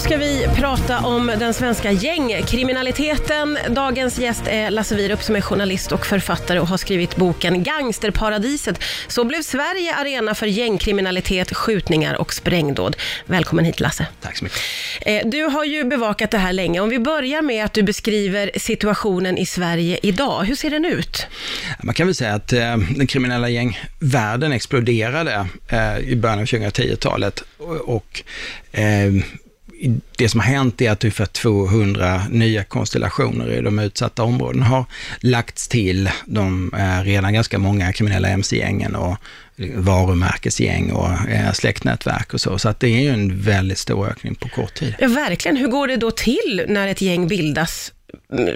nu ska vi prata om den svenska gängkriminaliteten. Dagens gäst är Lasse Wierup som är journalist och författare och har skrivit boken Gangsterparadiset. Så blev Sverige arena för gängkriminalitet, skjutningar och sprängdåd. Välkommen hit Lasse. Tack så mycket. Eh, Du har ju bevakat det här länge. Om vi börjar med att du beskriver situationen i Sverige idag. Hur ser den ut? Man kan väl säga att eh, den kriminella gängvärlden exploderade eh, i början av 2010-talet och, det som har hänt är att ungefär 200 nya konstellationer i de utsatta områdena har lagts till de eh, redan ganska många kriminella mc-gängen och varumärkesgäng och eh, släktnätverk och så. Så att det är ju en väldigt stor ökning på kort tid. Ja, verkligen. Hur går det då till när ett gäng bildas?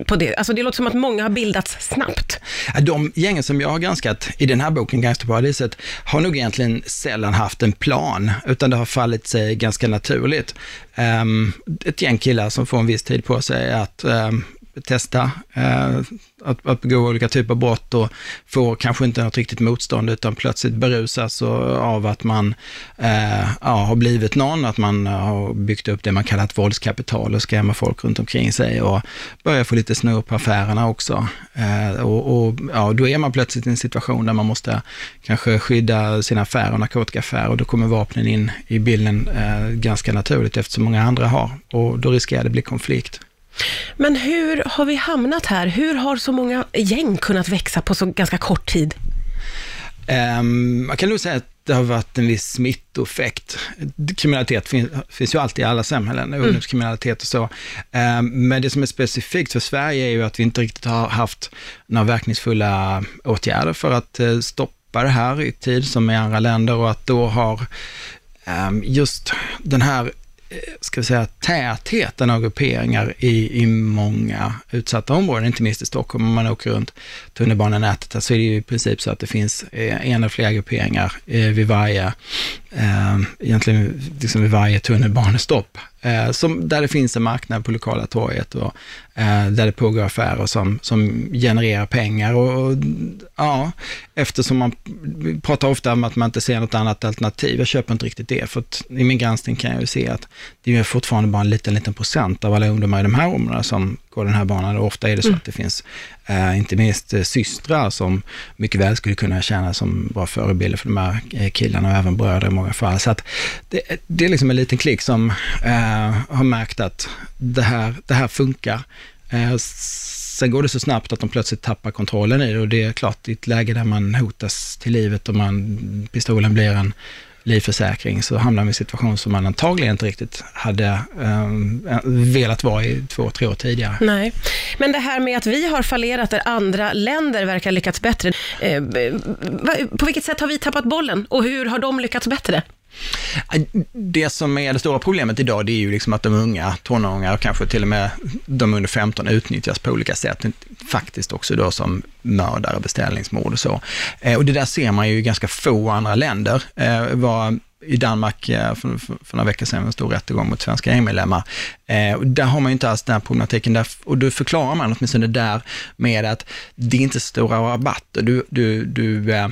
På det? Alltså det låter som att många har bildats snabbt. De gängen som jag har granskat i den här boken, Gangsterparadiset, har nog egentligen sällan haft en plan, utan det har fallit sig ganska naturligt. Ehm, ett gäng killar som får en viss tid på sig att ehm, testa eh, att, att begå olika typer av brott och får kanske inte något riktigt motstånd, utan plötsligt berusas av att man eh, ja, har blivit någon, att man har byggt upp det man kallar ett våldskapital och skrämmer folk runt omkring sig och börjar få lite snurr på affärerna också. Eh, och, och ja, då är man plötsligt i en situation där man måste kanske skydda sina affärer och narkotikaaffärer och då kommer vapnen in i bilden eh, ganska naturligt eftersom många andra har och då riskerar det bli konflikt. Men hur har vi hamnat här? Hur har så många gäng kunnat växa på så ganska kort tid? Um, man kan nog säga att det har varit en viss smittoeffekt. Kriminalitet finns, finns ju alltid i alla samhällen, ungdomskriminalitet och så. Ehm, men det som är specifikt för Sverige är ju att vi inte riktigt har haft några verkningsfulla åtgärder för att eh, stoppa det här i tid som i andra länder och att då har ehm, just den här ska vi säga, tätheten av grupperingar i, i många utsatta områden, inte minst i Stockholm, om man åker runt tunnelbanenätet, så är det ju i princip så att det finns eh, en eller flera grupperingar eh, vid varje, eh, egentligen liksom vid varje tunnelbanestopp, eh, som, där det finns en marknad på lokala torget och eh, där det pågår affärer som, som genererar pengar och, och ja, eftersom man pratar ofta om att man inte ser något annat alternativ, jag köper inte riktigt det, för att i min granskning kan jag ju se att det är fortfarande bara en liten, liten procent av alla ungdomar i de här områdena som går den här banan. Och ofta är det så att det finns, eh, inte minst eh, systrar som mycket väl skulle kunna tjäna som bra förebilder för de här eh, killarna och även bröder i många fall. Så att det, det är liksom en liten klick som eh, Eh, har märkt att det här, det här funkar. Eh, sen går det så snabbt att de plötsligt tappar kontrollen i det och det är klart i ett läge där man hotas till livet och man, pistolen blir en livförsäkring så hamnar man i en situation som man antagligen inte riktigt hade um, velat vara i två, tre år tidigare. Nej, men det här med att vi har fallerat där andra länder verkar ha lyckats bättre. Eh, eh på vilket sätt har vi tappat bollen och hur har de lyckats bättre? Det som är det stora problemet idag, det är ju liksom att de unga tonåringar kanske till och med de under 15 utnyttjas på olika sätt, faktiskt också då som mördare, beställningsmord och så. Eh, och det där ser man ju i ganska få andra länder. Eh, Var i Danmark för, för, för några veckor sedan en stor rättegång mot svenska gängmedlemmar. Eh, där har man ju inte alls den här problematiken, där, och då förklarar man åtminstone där med att det är inte stora rabatter. Du, du, du eh,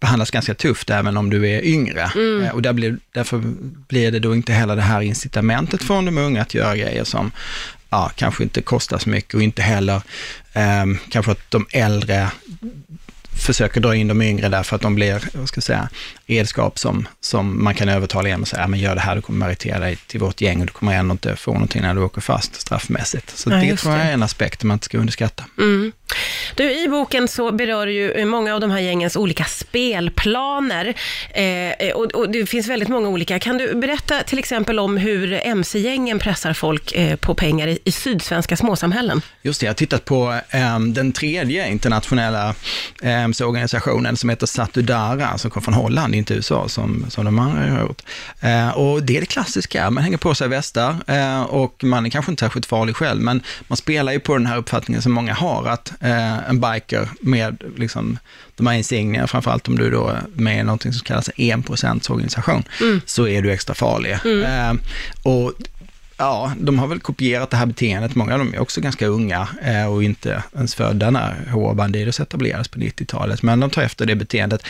behandlas ganska tufft även om du är yngre. Eh, och där blir, därför blir det då inte heller det här incitamentet från de unga att göra grejer som ja, kanske inte kostar så mycket och inte heller eh, kanske att de äldre försöker dra in de yngre därför att de blir, vad ska jag säga, redskap som, som man kan övertala igen och säga, ja, men gör det här, du kommer meritera dig till vårt gäng och du kommer ändå inte få någonting när du åker fast straffmässigt. Så Ja, det tror jag är en aspekt man inte ska underskatta. Mm. Du, I boken så berör du ju många av de här gängens olika spelplaner eh, och, och det finns väldigt många olika. Kan du berätta till exempel om hur mc-gängen pressar folk eh, på pengar i, i sydsvenska småsamhällen? Just det, jag har tittat på eh, den tredje internationella eh, organisationen som heter Satudara, som kom från Holland, inte USA, som, som de andra har gjort. Eh, och det är det klassiska, man hänger på sig västar eh, och man är kanske inte särskilt farlig själv, men man spelar ju på den här uppfattningen som många har, att eh, en biker med liksom, de här insignierna, framförallt om du då är med i någonting som kallas en organisation, så är du extra farlig. Eh, och Ja, de har väl kopierat det här beteendet. Många av dem är också ganska unga eh, och inte ens födda när HR Bandidos etablerades på 90-talet. Men de tar efter det beteendet.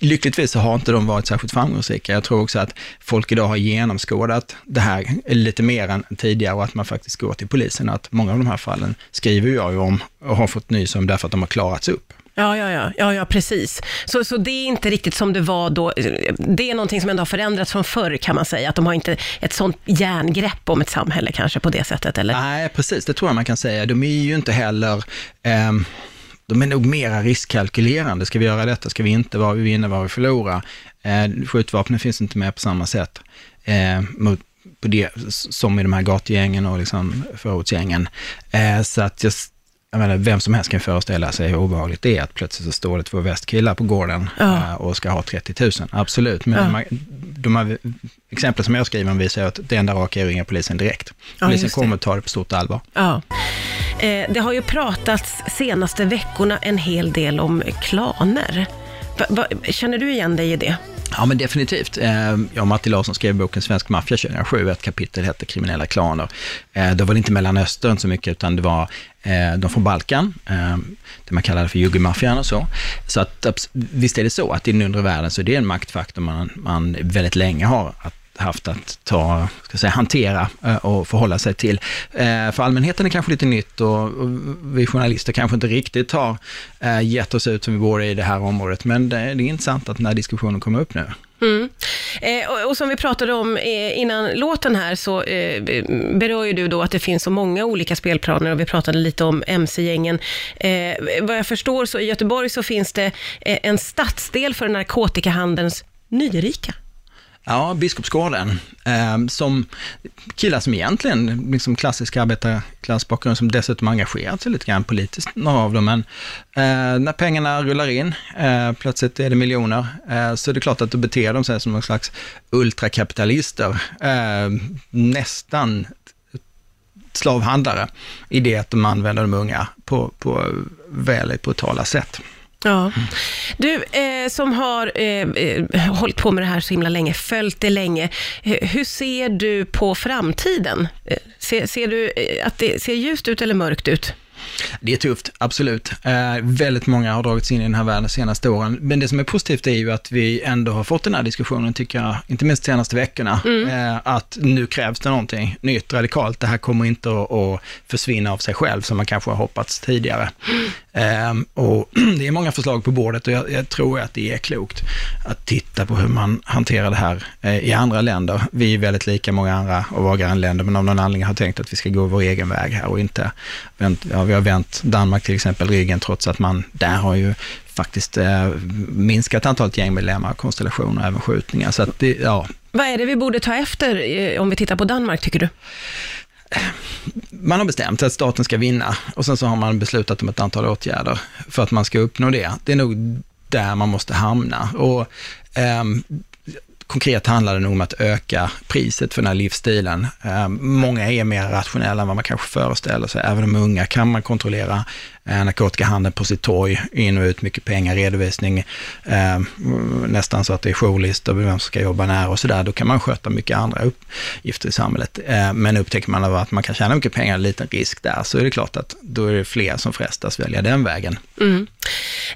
Lyckligtvis så har inte de varit särskilt framgångsrika. Jag tror också att folk idag har genomskådat det här lite mer än tidigare och att man faktiskt går till polisen. Att många av de här fallen skriver jag ju om och har fått nys om därför att de har klarats upp. Ja, ja, ja, ja, ja precis. Så, så det är inte riktigt som det var då. Det är någonting som ändå har förändrats från förr kan man säga. Att de har inte ett sånt järngrepp om ett samhälle kanske på det sättet, eller? Nej, precis, det tror jag man kan säga. De är ju inte heller... Eh, de är nog mera riskkalkylerande. Ska vi göra detta? Ska vi inte? Vad vi vinner? Vad vi förlorar? Eh, skjutvapnen finns inte med på samma sätt. Eh, mot, på det, som i de här gatugängen och liksom förortsgängen. Eh, så att just jag menar, vem som helst kan föreställa sig hur obehagligt det är att plötsligt så står det två västkillar på gården ja. Eh, och ska ha 30 000. Absolut, men ja. här, de här exemplen som jag skriver om visar att det enda raka är att ringa polisen direkt. Polisen ja, kommer att ta det på stort allvar. Ja. Eh, det har ju pratats senaste veckorna en hel del om klaner. Va, va, känner du igen dig i det? Ja, men definitivt. Ehm, jag och Matti Larsson skrev boken Svensk maffia 2007, ett kapitel hette Kriminella klaner. Ehm, Då var det inte Mellanöstern så mycket, utan det var ehm, de från Balkan, det man kallade för juggemaffian och så. Så att visst är det så att i den undre världen så är det en maktfaktor man, man väldigt länge har att haft att ta, ska säga, hantera eh, och förhålla sig till. Eh, för allmänheten är kanske lite nytt och vi journalister kanske inte riktigt har eh, gett oss ut som vi borde i det här området, men det är intressant att den här diskussionen kommer upp nu. Mm. Eh, och, och, som vi pratade om eh, innan låten här, så eh, berör ju du då att det finns så många olika spelplaner och vi pratade lite om MC-gängen. Eh, vad jag förstår så i Göteborg så finns det eh, en stadsdel för narkotikahandelns nyrika. Ja, Biskopsgården. Eh, som killar som egentligen, liksom klassisk arbetarklassbakgrund, som dessutom engagerat sig lite grann politiskt, några av dem. Men eh, när pengarna rullar in, eh, plötsligt är det miljoner, eh, så är det klart att då beter de sig som någon slags ultrakapitalister. Eh, nästan slavhandlare i det att de använder de unga på, på väldigt brutala sätt. Ja. Du, eh, som har eh, eh, hållit på med det här så himla länge, följt det länge, eh, hur ser du på framtiden? Eh, ser, ser, du att det ser ljust ut eller mörkt ut? Det är tufft, absolut. Eh, väldigt många har dragits in i den här världen de senaste åren. Men det som är positivt är ju att vi ändå har fått den här diskussionen, tycker jag, inte minst de senaste veckorna, mm. eh, att nu krävs det någonting nytt, radikalt. Det här kommer inte att, försvinna av sig själv, som man kanske har hoppats tidigare. Mm. Eh, och det är många förslag på bordet och jag, jag, tror att det är klokt att titta på hur man hanterar det här eh, i andra länder. Vi är väldigt lika många andra och våra grannländer, men av någon anledning har tänkt att vi ska gå vår egen väg här och inte, ja, vi har vänt Danmark till exempel ryggen trots att man där har ju faktiskt eh, minskat antalet gängmedlemmar, konstellationer och även skjutningar. Så att det, ja. Vad är det vi borde ta efter eh, om vi tittar på Danmark, tycker du? Man har bestämt att staten ska vinna och sen så har man beslutat om ett antal åtgärder för att man ska uppnå det. Det är nog där man måste hamna. Och, eh, konkret handlar det nog om att öka priset för den här livsstilen. Eh, många är mer rationella än vad man kanske föreställer sig. Även de unga kan man kontrollera eh, narkotikahandeln på sitt torg, in och ut, mycket pengar, redovisning, eh, nästan så att det är jourlistor, vem som ska jobba när och sådär. Då kan man sköta mycket andra uppgifter i samhället. Eh, men upptäcker man att man kan tjäna mycket pengar, en liten risk där, så är det klart att då är det fler som frestas välja den vägen. Mm.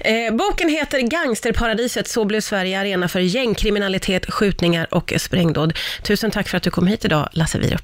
Eh, boken heter Gangsterparadiset, så blev Sverige arena för gängkriminalitet, skjutningar och sprängdåd. Tusen tack för att du kom hit idag, Lasse Wierup.